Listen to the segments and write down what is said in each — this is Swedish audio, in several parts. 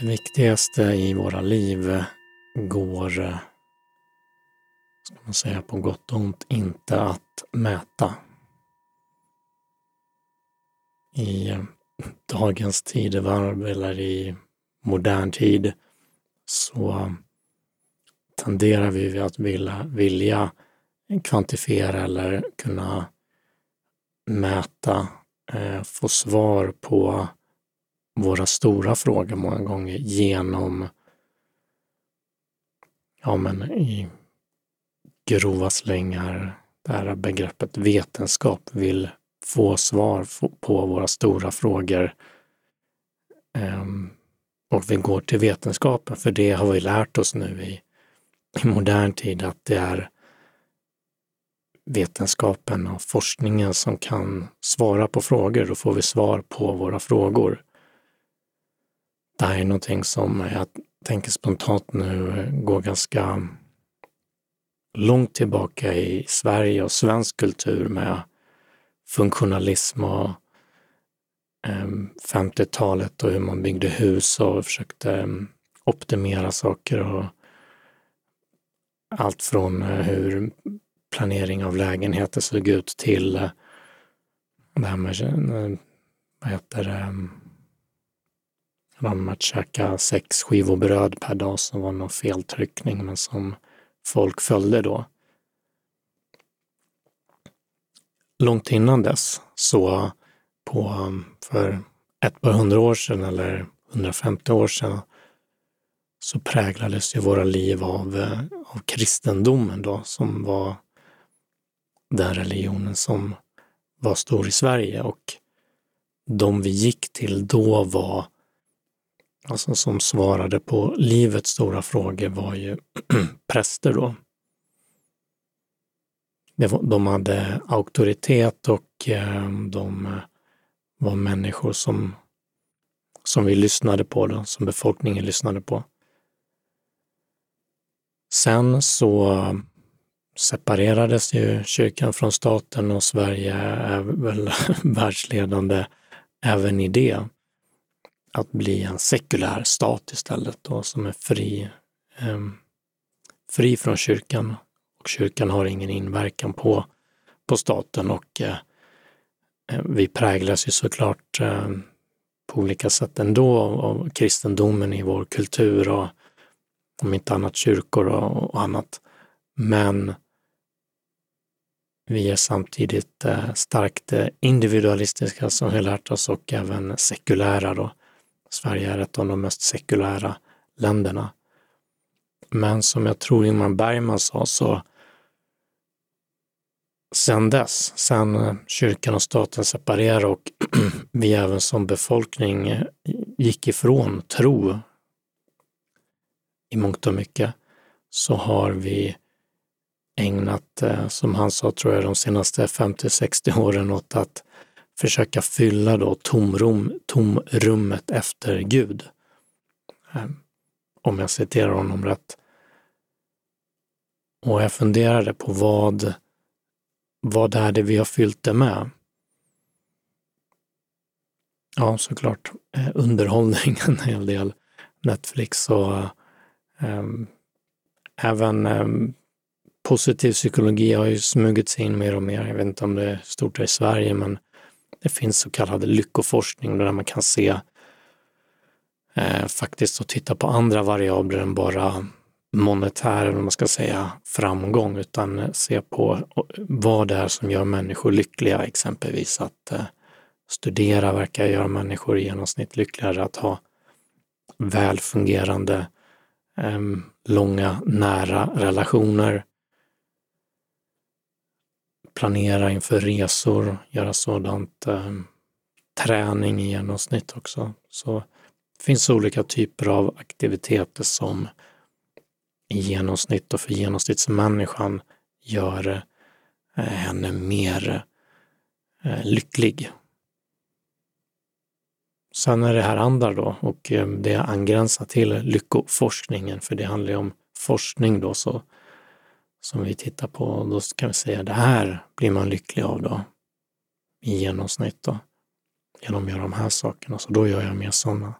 Det viktigaste i våra liv går, eh, ska man säga på gott och ont, inte att mäta. I eh, dagens tidevarv eller i modern tid så tenderar vi att vilja, vilja kvantifiera eller kunna mäta, eh, få svar på våra stora frågor många gånger genom, ja men i grova slängar, det här begreppet vetenskap vill få svar på våra stora frågor. Ehm, och vi går till vetenskapen, för det har vi lärt oss nu i, i modern tid att det är vetenskapen och forskningen som kan svara på frågor. Då får vi svar på våra frågor. Det här är någonting som jag tänker spontant nu går ganska långt tillbaka i Sverige och svensk kultur med funktionalism och ehm, 50-talet och hur man byggde hus och försökte ehm, optimera saker och allt från eh, hur planering av lägenheter såg ut till eh, det här med, eh, vad heter det, ehm, om att käka sex skivor bröd per dag som var någon feltryckning men som folk följde då. Långt innan dess, så på, för ett par hundra år sedan eller 150 år sedan, så präglades ju våra liv av, eh, av kristendomen då, som var den religionen som var stor i Sverige och de vi gick till då var, alltså som svarade på livets stora frågor var ju präster då. De hade auktoritet och eh, de var människor som, som vi lyssnade på, då, som befolkningen lyssnade på. Sen så separerades ju kyrkan från staten och Sverige är väl världsledande även i det. Att bli en sekulär stat istället då, som är fri, eh, fri från kyrkan. Och kyrkan har ingen inverkan på, på staten och eh, eh vi präglas ju såklart eh, på olika sätt ändå av kristendomen i vår kultur och om inte annat kyrkor och, och annat. Men vi är samtidigt eh, starkt eh, individualistiska som vi lärt oss och även sekulära då. Sverige är ett av de mest sekulära länderna. Men som jag tror Ingmar Bergman sa så sen dess, sen kyrkan och staten separerade och vi även som befolkning gick ifrån tro i mångt och mycket, så har vi ägnat, eh, som han sa, tror jag, de senaste 50-60 åren åt att försöka fylla då tomrum, tomrummet efter Gud. Ehm, om jag citerar honom rätt. Och jag funderade på vad, vad är det vi har fyllt det med? Ja, såklart eh, underhållning en hel del. Netflix och eh, även eh, positiv psykologi har ju smugit sig in mer och mer. Jag vet inte om det är stort i Sverige, men det finns så kallad lyckoforskning där man kan se eh, faktiskt och titta på andra variabler än bara monetär, eller man ska säga, framgång, utan se på vad det är som gör människor lyckliga, exempelvis att eh, studera verkar göra människor i genomsnitt lyckligare, att ha välfungerande, eh, långa, nära relationer, planera inför resor, göra sådant, eh, träning i genomsnitt också. Så det finns olika typer av aktiviteter som i genomsnitt och för genomsnittsmänniskan gör eh, henne mer eh, lycklig. Sen är det här andra då och ehm, det angränsar till lyckoforskningen, för det handlar ju om forskning då, så som vi tittar på, då kan vi säga det här blir man lycklig av då i genomsnitt då, genom att göra de här sakerna, så då gör jag mer sådana.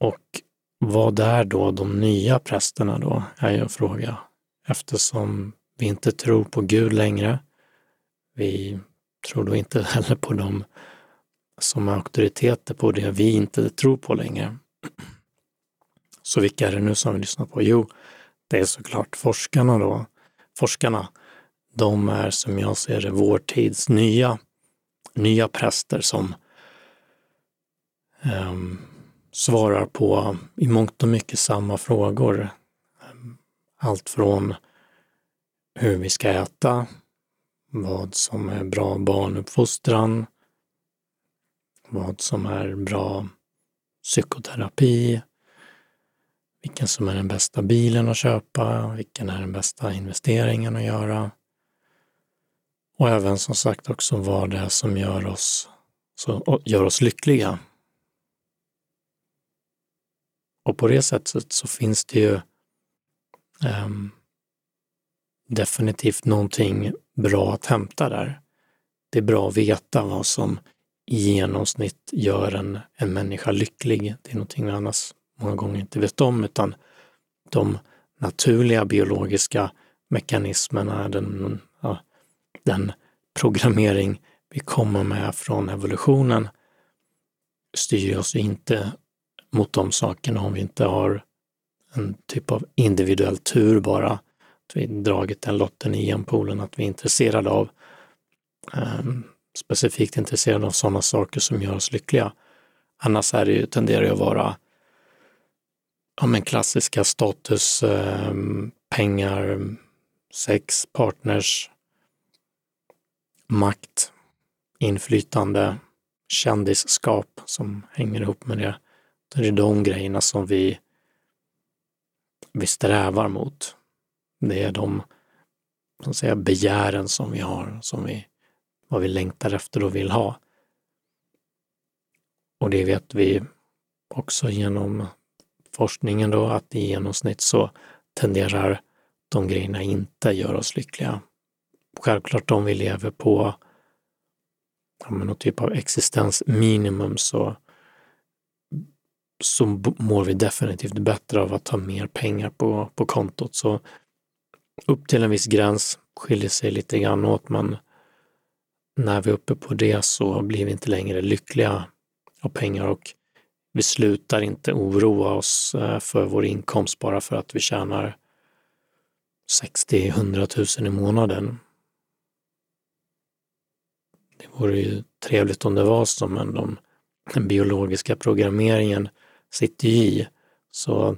Och vad är då de nya prästerna då, är ju en fråga, eftersom vi inte tror på Gud längre. Vi tror då inte heller på dem som är auktoriteter på det vi inte tror på längre. Så vilka är det nu som vi lyssnar på? Jo, det är såklart forskarna då. Forskarna, de är som jag ser det vår tids nya, nya präster som um, svarar på i mångt och mycket samma frågor. Allt från hur vi ska äta, vad som är bra barnuppfostran, vad som är bra psykoterapi, vilken som är den bästa bilen att köpa, vilken är den bästa investeringen att göra. Och även som sagt också vad det är som gör oss, så, gör oss lyckliga. Och på det sättet så finns det ju um, definitivt någonting bra att hämta där. Det är bra att veta vad som i genomsnitt gör en, en människa lycklig. Det är någonting vi annars många gånger inte vet om, utan de naturliga biologiska mekanismerna, den, ja, den programmering vi kommer med från evolutionen styr oss inte mot de sakerna om vi inte har en typ av individuell tur bara. Att vi dragit den lotten i genpoolen, att vi är intresserade av eh, specifikt intresserade av sådana saker som gör oss lyckliga. Annars är det ju, tenderar det att vara ja, men klassiska status, eh, pengar, sex, partners, makt, inflytande, kändisskap som hänger ihop med det. Det är de grejerna som vi, vi strävar mot. Det är de så att säga, begären som vi har, som vi, vad vi längtar efter och vill ha. Och det vet vi också genom forskningen då att i genomsnitt så tenderar de grejerna inte göra oss lyckliga. Självklart om vi lever på ja, någon typ av existensminimum så, så mår vi definitivt bättre av att ha mer pengar på, på kontot. Så upp till en viss gräns skiljer sig lite grann åt, men när vi är uppe på det så blir vi inte längre lyckliga av pengar och vi slutar inte oroa oss eh, för vår inkomst bara för att vi tjänar 60-100 000 i månaden. Det vore ju trevligt om det var så, men de, den biologiska programmeringen sitter ju i. Så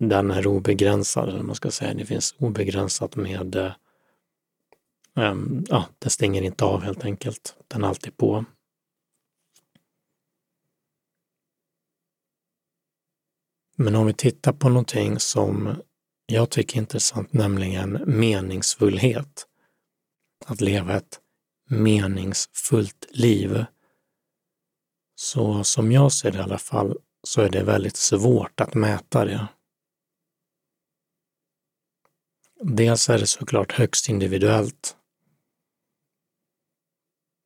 den är obegränsad, eller man ska säga. Det finns obegränsat med, eh, ja, den stänger inte av helt enkelt. Den är alltid på. Men om vi tittar på någonting som jag tycker är intressant, nämligen meningsfullhet. Att leva ett meningsfullt liv. Så som jag ser det i alla fall, så är det väldigt svårt att mäta det. Dels är det såklart högst individuellt.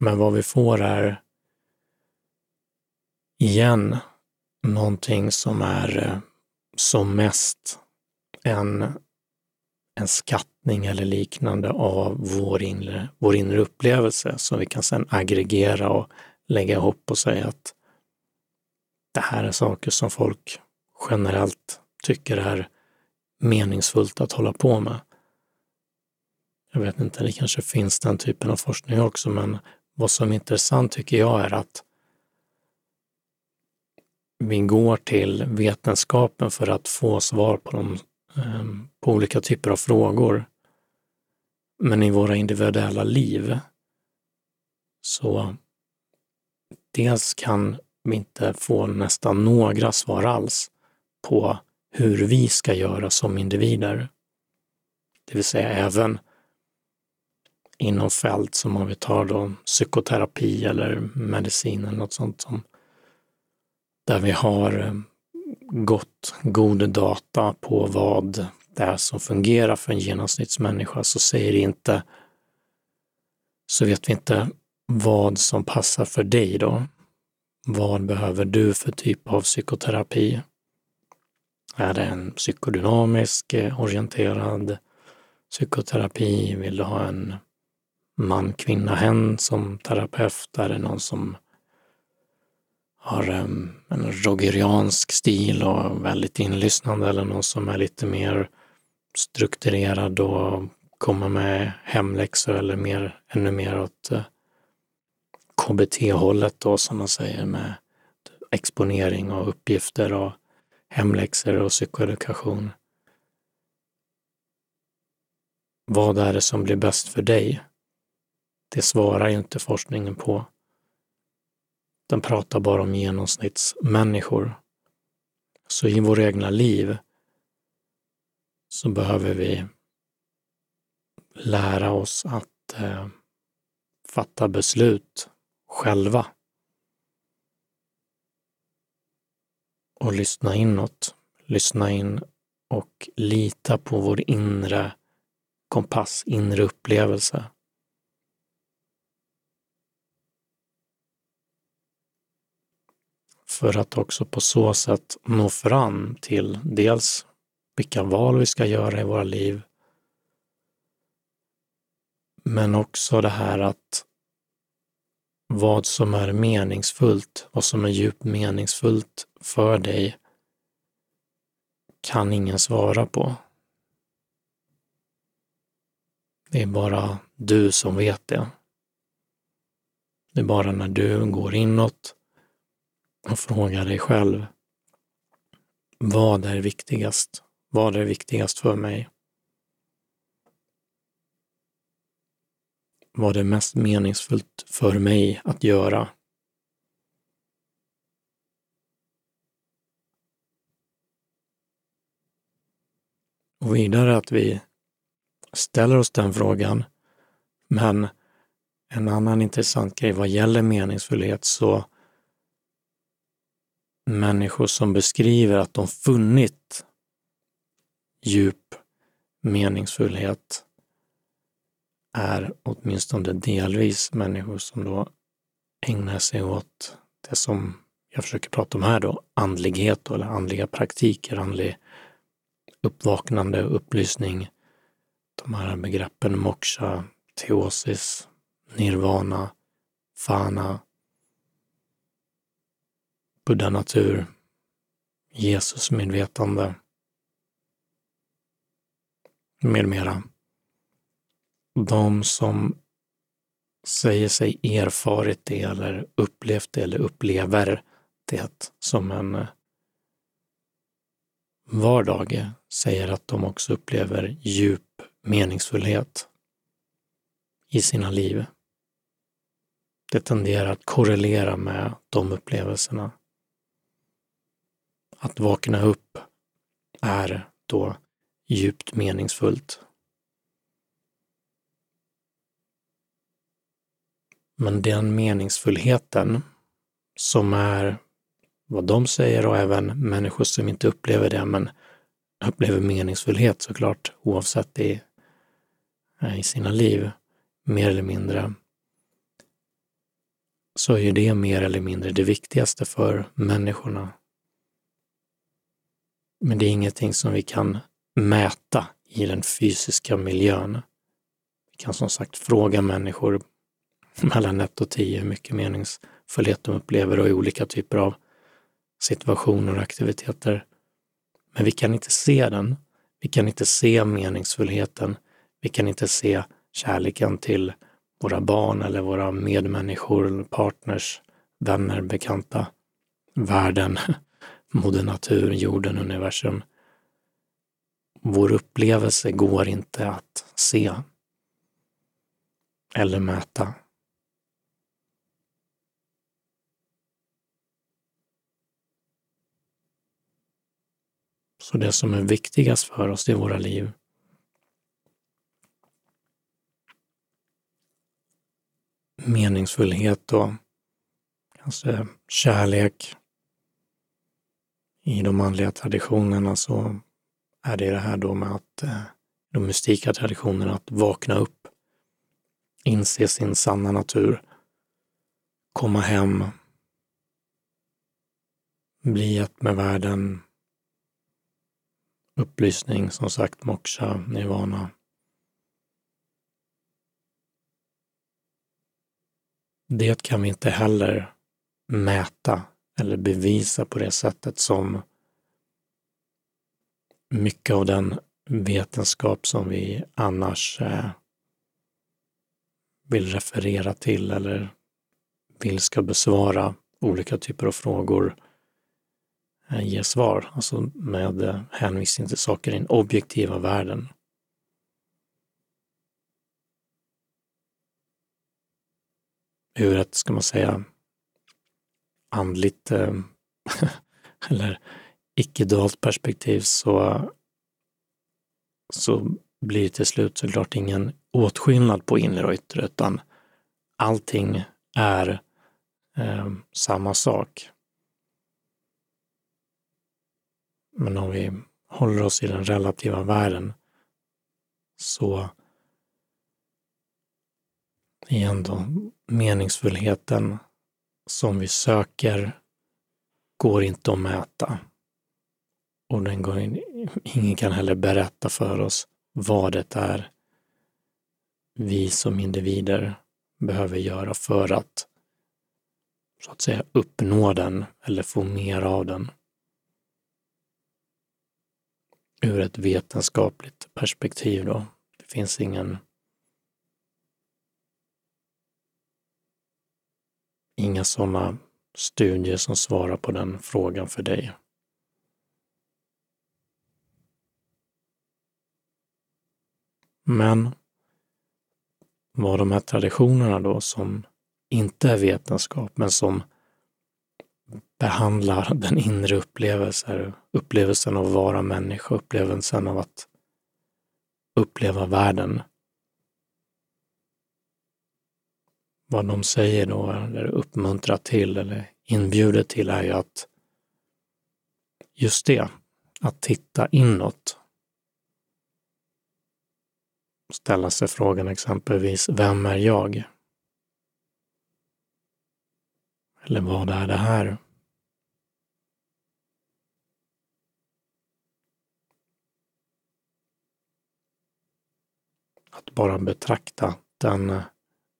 Men vad vi får är igen någonting som är eh, som mest en, en skattning eller liknande av vår inre, vår inre upplevelse som vi kan sedan aggregera och lägga ihop och säga att det här är saker som folk generellt tycker är meningsfullt att hålla på med. Jag vet inte, det kanske finns den typen av forskning också, men vad som är intressant tycker jag är att vi går till vetenskapen för att få svar på, dem, ehm, på olika typer av frågor. Men i våra individuella liv så dels kan vi inte få nästan några svar alls på hur vi ska göra som individer. Det vill säga även inom fält som om vi tar då psykoterapi eller medicin eller något sånt som där vi har eh, gott, god data på vad det är som fungerar för en genomsnittsmänniska så säger det inte, så vet vi inte vad som passar för dig då. Vad behöver du för typ av psykoterapi? Är det en psykodynamisk eh, orienterad psykoterapi? Vill du ha en man, kvinna, hen som terapeut? Är det någon som har eh, en rogeriansk stil och väldigt inlyssnande eller någon som är lite mer strukturerad och kommer med hemläxor eller mer, ännu mer åt eh, KBT-hållet då som man säger med exponering och uppgifter och hemläxor och psykoedukation. Vad är det som blir bäst för dig? Det svarar ju inte forskningen på. Den pratar bara om genomsnittsmänniskor. Så i våra egna liv så behöver vi lära oss att eh, fatta beslut själva. Och lyssna inåt. Lyssna in och lita på vår inre kompass, inre upplevelse. För att också på så sätt nå fram till dels vilka val vi ska göra i våra liv, men också det här att vad som är meningsfullt, vad som är djupt meningsfullt för dig kan ingen svara på. Det är bara du som vet det. Det är bara när du går inåt och fråga dig själv. Vad är viktigast? Vad är viktigast för mig? Vad är mest meningsfullt för mig att göra? Och vidare att vi ställer oss den frågan. Men en annan intressant grej vad gäller meningsfullhet så människor som beskriver att de funnit djup meningsfullhet är åtminstone delvis människor som då ägnar sig åt det som jag försöker prata om här då, andlighet eller andliga praktiker, andlig uppvaknande, upplysning. De här begreppen moksha, teosis, nirvana, fana, buddha-natur, Jesus-medvetande med mera. De som säger sig erfarit det eller upplevt det eller upplever det som en eh, vardag säger att de också upplever djup meningsfullhet i sina liv. Det tenderar att korrelera med de upplevelserna. Att vakna upp är då djupt meningsfullt. Men den meningsfullheten som är vad de säger och även människor som inte upplever det men upplever meningsfullhet såklart oavsett i, eh, i sina liv mer eller mindre så är ju det mer eller mindre det viktigaste för människorna. Men det är ingenting som vi kan mäta i den fysiska miljön. Vi kan som sagt fråga människor mellan 1 och 10 hur mycket meningsfullhet de upplever och i olika typer av situationer och aktiviteter. Men vi kan inte se den. Vi kan inte se meningsfullheten. Vi kan inte se kärleken till våra barn eller våra medmänniskor, partners, vänner, bekanta, världen, moder natur, jorden, universum. Vår upplevelse går inte att se eller mäta. Så det som är viktigast för oss i våra liv meningsfullhet och kanske kärlek. I de manliga traditionerna så är det det här då med att eh, de mystika traditionerna, att vakna upp, inse sin sanna natur, komma hem, bli ett med världen, upplysning, som sagt, moksha, nirvana. Det kan vi inte heller mäta eller bevisa på det sättet som mycket av den vetenskap som vi annars eh, vill referera till eller vill ska besvara olika typer av frågor eh, ge svar, alltså med eh, hänvisning till saker i den objektiva världen. Ur ett, ska man säga, andligt eh, eller icke-dualt perspektiv så, så blir det till slut såklart ingen åtskillnad på inre och yttre, utan allting är eh, samma sak. Men om vi håller oss i den relativa världen så igen då, meningsfullheten som vi söker går inte att mäta. Och den går in, ingen kan heller berätta för oss vad det är vi som individer behöver göra för att så att säga uppnå den eller få mer av den. Ur ett vetenskapligt perspektiv då. Det finns ingen inga sådana studier som svarar på den frågan för dig. Men vad de här traditionerna då som inte är vetenskap, men som behandlar den inre upplevelsen, upplevelsen av att vara människa, upplevelsen av att uppleva världen. Vad de säger då, eller uppmuntrar till, eller inbjuder till, är ju att just det, att titta inåt. Ställa sig frågan exempelvis, vem är jag? Eller vad är det här? Att bara betrakta den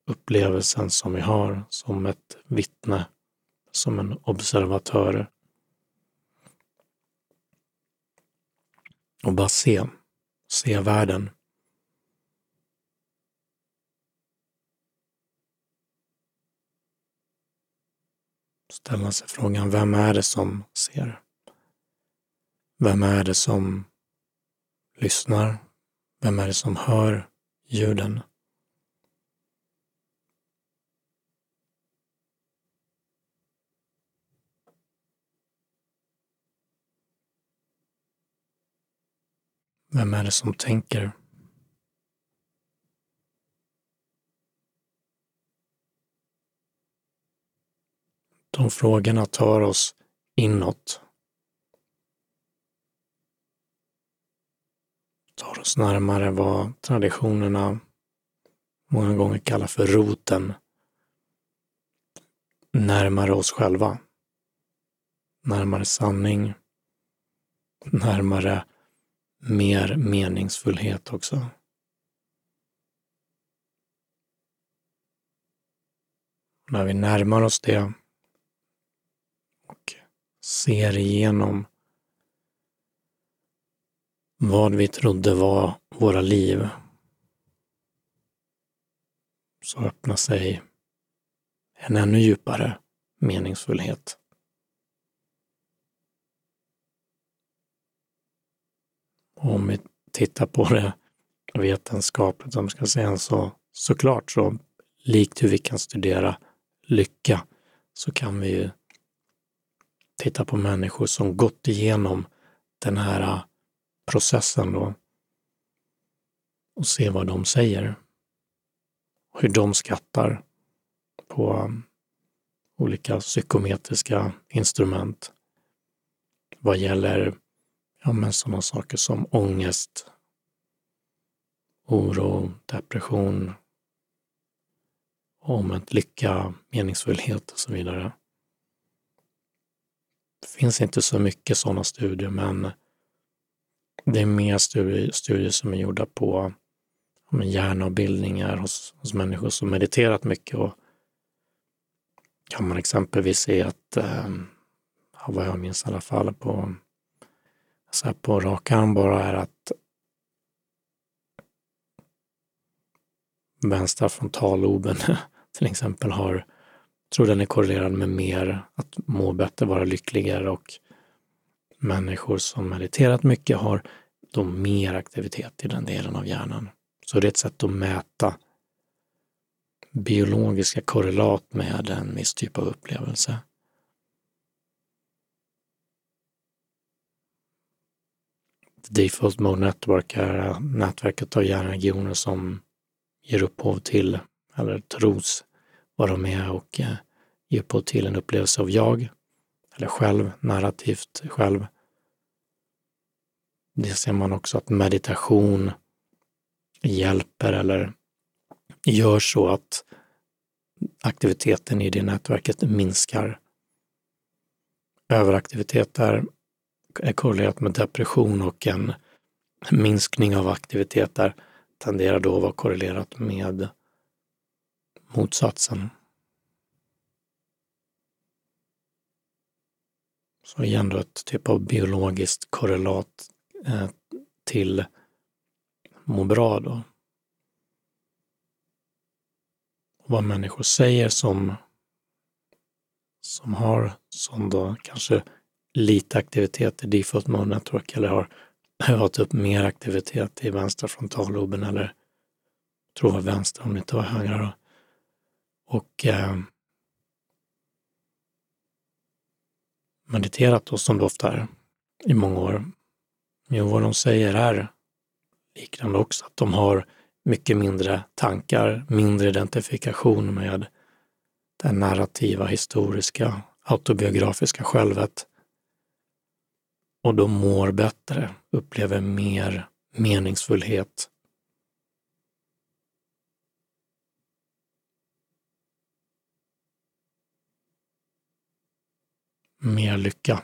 upplevelsen som vi har som ett vittne, som en observatör. Och bara se, se världen. ställa sig frågan, vem är det som ser? Vem är det som lyssnar? Vem är det som hör ljuden? Vem är det som tänker? De frågorna tar oss inåt. Tar oss närmare vad traditionerna många gånger kallar för roten. Närmare oss själva. Närmare sanning. Närmare mer meningsfullhet också. När vi närmar oss det och ser igenom vad vi trodde var våra liv så öppnar sig en ännu djupare meningsfullhet. Om vi tittar på det vetenskapligt, om ska säga så såklart så likt hur vi kan studera lycka så kan vi ju titta på människor som gått igenom den här äh, processen då och se vad de säger. Hur de skattar på äh, olika psykometriska instrument vad gäller ja, men sådana saker som ångest, oro, depression, omvänt lycka, meningsfullhet och så vidare. Det finns inte så mycket sådana studier, men det är mer studier, studier som är gjorda på hjärnavbildningar hos, hos människor som mediterat mycket och kan man exempelvis se att, eh, vad jag minns i alla fall på, så här på rak arm bara är att vänstra frontalloben till exempel har, tror den är korrelerad med mer att må bättre, vara lyckligare och människor som mediterat mycket har då mer aktivitet i den delen av hjärnan. Så det är ett sätt att mäta biologiska korrelat med en viss typ av upplevelse. Default Mode Network är nätverket av hjärnregioner som ger upphov till, eller tros vara med och eh, ge upphov till en upplevelse av jag, eller själv, narrativt själv. Det ser man också att meditation hjälper eller gör så att aktiviteten i det nätverket minskar. Överaktivitet är korrelerat med depression och en minskning av aktiviteter tenderar då att vara korrelerat med motsatsen. Så igen då ett typ av biologiskt korrelat eh, till må bra då. Och vad människor säger som, som har som då kanske lite aktivitet i default mode network eller har övat upp mer aktivitet i vänstra frontalloben eller tror jag, vänster om det inte var högra då. Och eh, mediterat då som det ofta är i många år. Jo, vad de säger är liknande också, att de har mycket mindre tankar, mindre identifikation med det narrativa, historiska, autobiografiska självet. Och de mår bättre, upplever mer meningsfullhet. Mer lycka.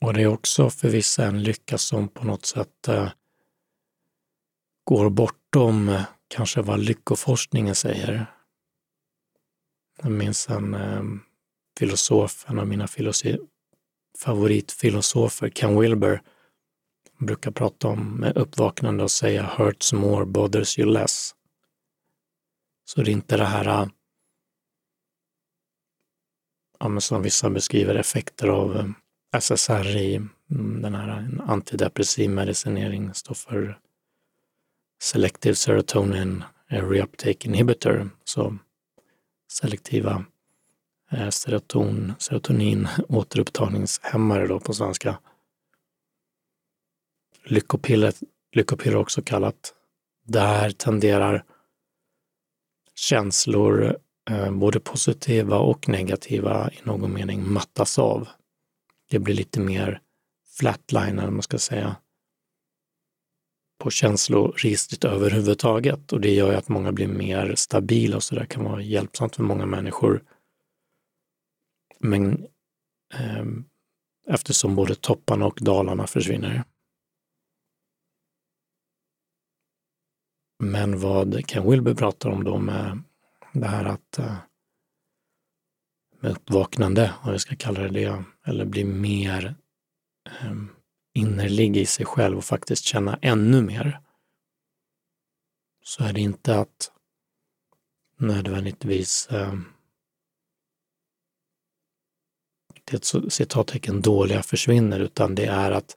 Och det är också för vissa en lycka som på något sätt eh, går bortom eh, kanske vad lyckoforskningen säger. Jag minns en eh, filosof, en av mina favoritfilosofer, Ken Wilber, brukar prata om med uppvaknande och säga hurts more, bothers you less. Så det är inte det här ja, som vissa beskriver effekter av eh, SSRI, mm, den här antidepressiv medicinering, står för Selective Serotonin Reuptake Inhibitor, så selektiva Eh, seroton, serotonin återupptagningshämmare då på svenska. Lyckopiller, lyckopiller också kallat. Där tenderar känslor, eh, både positiva och negativa, i någon mening mattas av det blir lite mer flatline, eller man ska säga, på känsloregistret överhuvudtaget. Och det gör ju att många blir mer stabila och så där kan vara hjälpsamt för många människor. Men eh, eftersom både topparna och dalarna försvinner. Men vad Ken Wilber pratar om då med det här att eh, med uppvaknande, om vi ska kalla det det, eller bli mer eh, innerlig i sig själv och faktiskt känna ännu mer, så är det inte att nödvändigtvis eh, det citattecken dåliga försvinner, utan det är att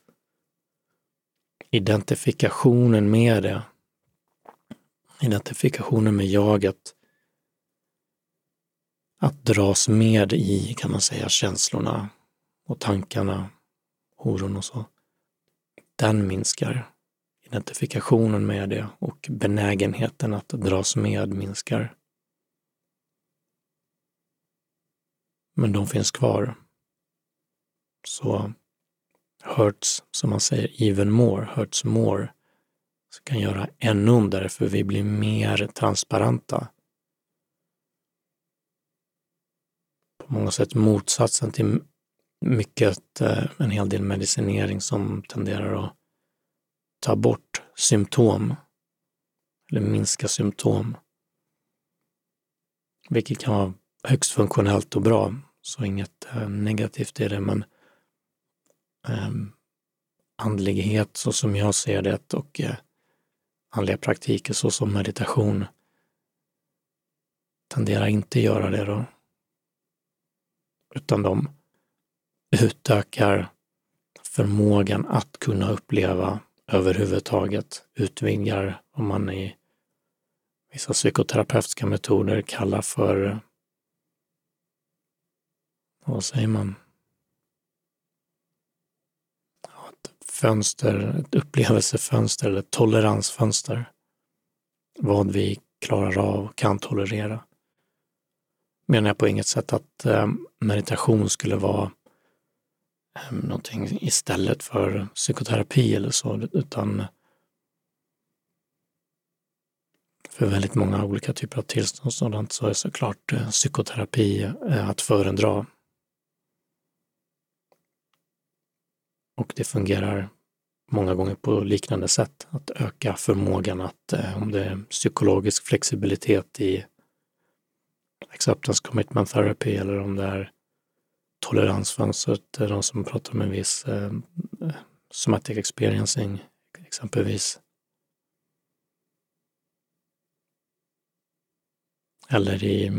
identifikationen med det, identifikationen med jaget att dras med i, kan man säga, känslorna och tankarna, oron och så. Den minskar. Identifikationen med det och benägenheten att dras med minskar. Men de finns kvar. Så hurts, som man säger, even more, hurts more, så kan göra ännu ondare för vi blir mer transparenta på många sätt motsatsen till mycket, eh, en hel del medicinering som tenderar att ta bort symptom eller minska symptom. Vilket kan vara högst funktionellt och bra, så inget eh, negativt i det, men eh, andlighet så som jag ser det och eh, andliga praktiker så som meditation tenderar inte göra det då. Utan de utökar förmågan att kunna uppleva överhuvudtaget, utvidgar vad man i vissa psykoterapeutiska metoder kallar för, vad säger man? Ett fönster, ett upplevelsefönster eller ett toleransfönster. Vad vi klarar av och kan tolerera. Menar jag på inget sätt att eh, meditation skulle vara eh, någonting istället för psykoterapi eller så, utan för väldigt många olika typer av tillstånd och sådant så är såklart eh, psykoterapi att föredra. Och det fungerar många gånger på liknande sätt, att öka förmågan att, eh, om det är psykologisk flexibilitet i acceptance commitment therapy eller om det är toleransfönstret, eh, de som pratar om en viss eh, somatic experiencing exempelvis. Eller i,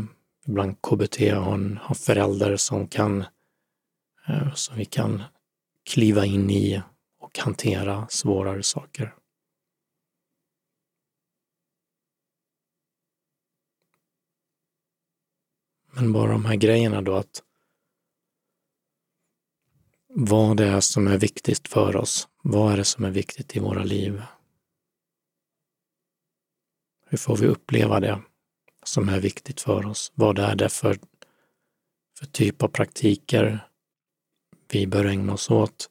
ibland KBT har en har föräldrar som kan, eh, som vi kan kliva in i och hantera svårare saker. Men bara de här grejerna då att vad det är som är viktigt för oss. Vad är det som är viktigt i våra liv? Hur får vi uppleva det? som är viktigt för oss. Vad är det för, för typ av praktiker vi bör ägna oss åt?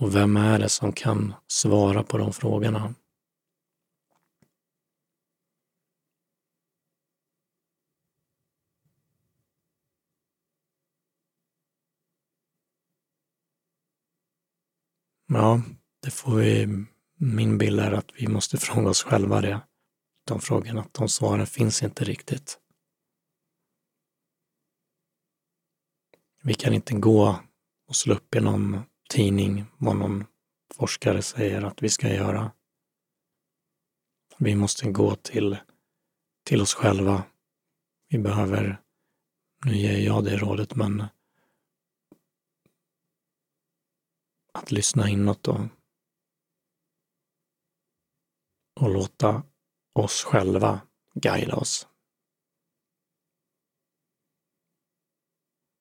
Och vem är det som kan svara på de frågorna? Ja, det får vi, min bild är att vi måste fråga oss själva det de frågorna, de svaren finns inte riktigt. Vi kan inte gå och slå upp i någon tidning vad någon forskare säger att vi ska göra. Vi måste gå till, till oss själva. Vi behöver, nu ger jag det rådet, men att lyssna inåt och, och låta oss själva guida oss.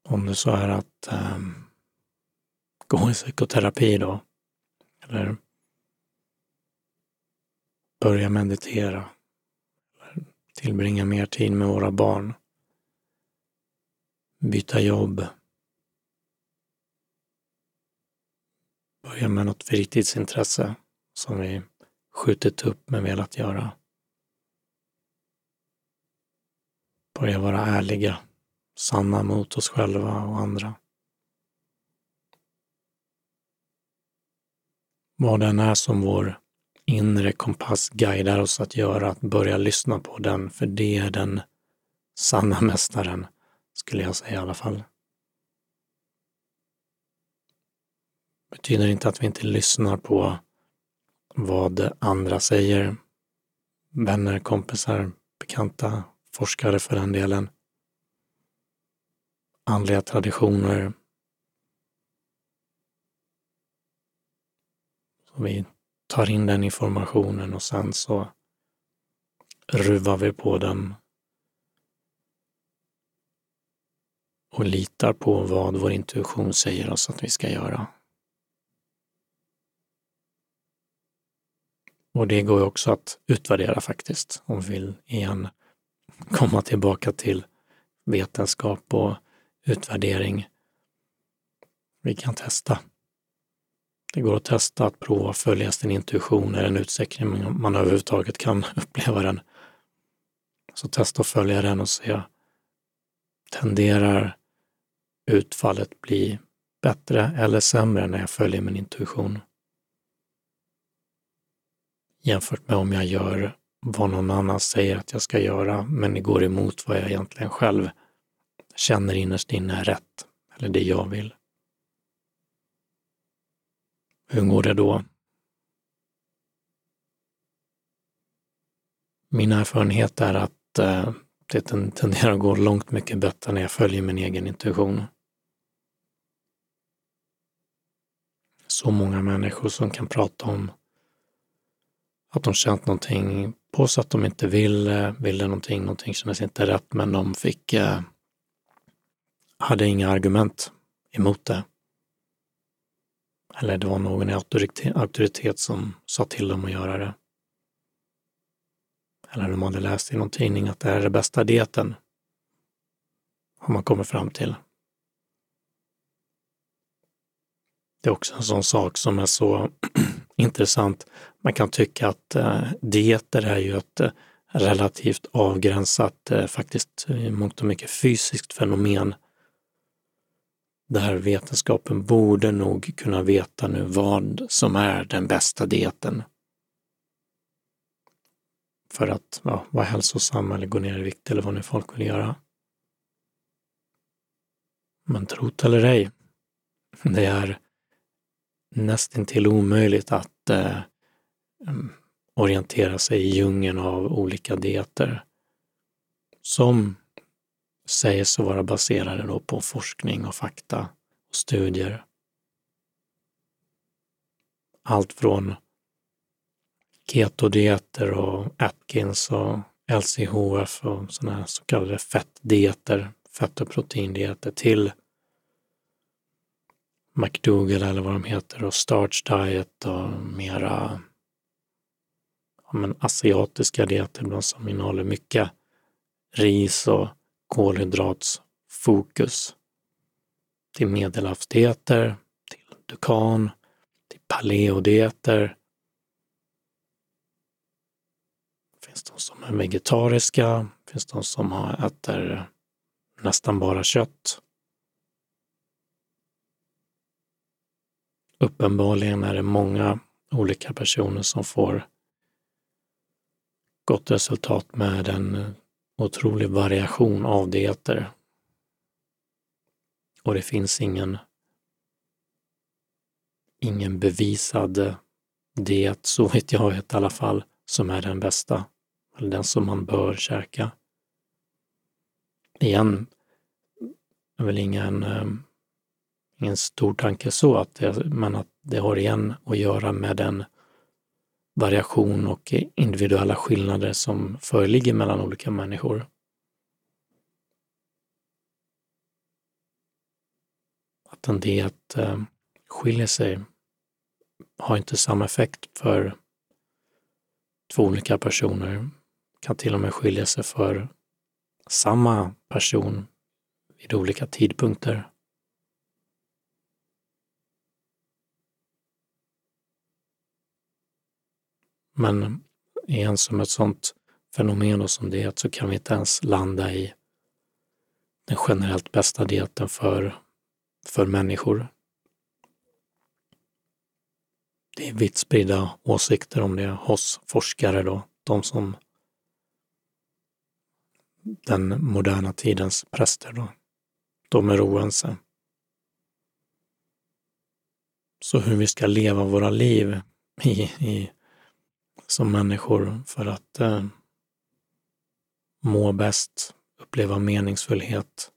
Om det så är att um, gå i psykoterapi då, eller börja meditera, eller tillbringa mer tid med våra barn, byta jobb, börja med något fritidsintresse som vi skjutit upp men velat göra. börja vara ärliga, sanna mot oss själva och andra. Vad den är som vår inre kompass guidar oss att göra, att börja lyssna på den, för det är den sanna mästaren, skulle jag säga i alla fall. betyder inte att vi inte lyssnar på vad andra säger, vänner, kompisar, bekanta, forskare för den delen, andliga traditioner. Så vi tar in den informationen och sen så ruvar vi på den och litar på vad vår intuition säger oss att vi ska göra. Och det går ju också att utvärdera faktiskt, om vi vill igen komma tillbaka till vetenskap och utvärdering. Vi kan testa. Det går att testa att prova att följa sin intuition i den utsträckning man överhuvudtaget kan uppleva den. Så testa att följa den och se, tenderar utfallet bli bättre eller sämre när jag följer min intuition. Jämfört med om jag gör vad någon annan säger att jag ska göra, men det går emot vad jag egentligen själv känner innerst inne är rätt, eller det jag vill. Hur går det då? Min erfarenhet är att eh, det tenderar att gå långt mycket bättre när jag följer min egen intuition. Så många människor som kan prata om att de känt någonting på sig att de inte ville, ville någonting, någonting kändes inte rätt, men de fick, eh, hade inga argument emot det. Eller det var någon i auktoritet, som sa till dem att göra det. Eller de hade läst i någon tidning att det här är den bästa dieten. Har man kommit fram till. Det är också en sån sak som är så intressant. Man kan tycka att eh, dieter är ju ett eh, relativt avgränsat, eh, faktiskt i mångt och mycket fysiskt fenomen där vetenskapen borde nog kunna veta nu vad som är den bästa dieten. För att ja, vara hälsosam eller gå ner i vikt eller vad nu folk vill göra. Men trot eller ej, det är nästintill omöjligt att eh, mm, orientera sig i djungeln av olika dieter som sägs vara baserade då på forskning och fakta och studier. Allt från ketodieter och Atkins och LCHF och sådana här så kallade fettdieter, fett och proteindieter till McDougall eller vad de heter och Starch Diet och mera ja, men asiatiska dieter som innehåller mycket ris och kolhydratsfokus. Till medelhavsdieter, till Dukan, till paleodieter. finns de som är vegetariska, finns de som äter nästan bara kött. Uppenbarligen är det många olika personer som får gott resultat med en otrolig variation av dieter. Och det finns ingen, ingen bevisad diet, så vet jag vet i alla fall, som är den bästa. Eller den som man bör käka. Igen, är väl ingen ehm, ingen stor tanke så, att det, men att det har igen att göra med den variation och individuella skillnader som föreligger mellan olika människor. Att en diet eh, skiljer sig har inte samma effekt för två olika personer. Kan till och med skilja sig för samma person vid olika tidpunkter. Men igen, som ett sånt fenomen som det så kan vi inte ens landa i den generellt bästa dieten för, för människor. Det är vitt spridda åsikter om det hos forskare då, de som den moderna tidens präster då. De är oense. Så hur vi ska leva våra liv i, i som människor för att eh, må bäst, uppleva meningsfullhet,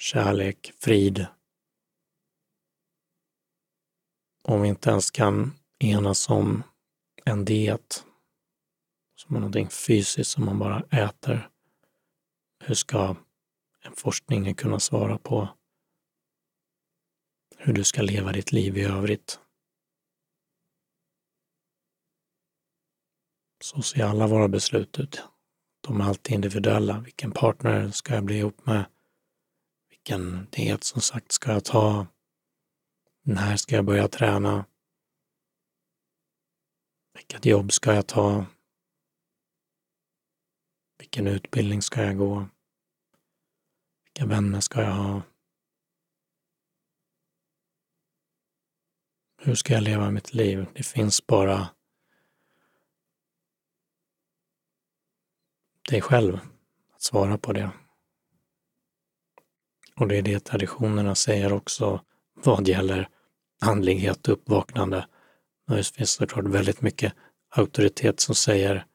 kärlek, frid. Om vi inte ens kan enas om en diet, som är någonting fysiskt som man bara äter, hur ska en forskning kunna svara på hur du ska leva ditt liv i övrigt? så ser alla våra beslut ut. De är alltid individuella. Vilken partner ska jag bli ihop med? Vilken diet som sagt ska jag ta? När ska jag börja träna? Vilket jobb ska jag ta? Vilken utbildning ska jag gå? Vilka vänner ska jag ha? Hur ska jag leva mitt liv? Det finns bara dig själv att svara på det. Och det är det traditionerna säger också vad gäller andlighet och uppvaknande. Det finns såklart väldigt mycket auktoritet som säger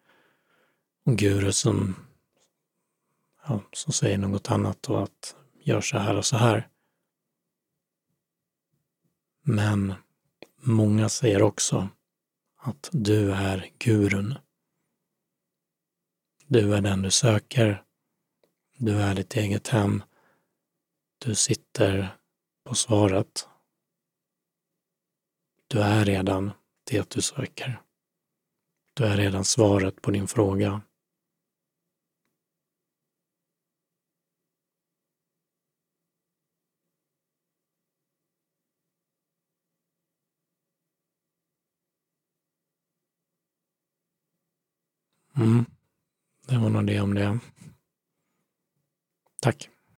och guru som, ja, som säger något annat och att gör så här och så här. Men många säger också att du är gurun. Du är den du söker. Du är ditt eget hem. Du sitter på svaret. Du är redan det du söker. Du är redan svaret på din fråga. Mm. Det var nog det om det. Tack.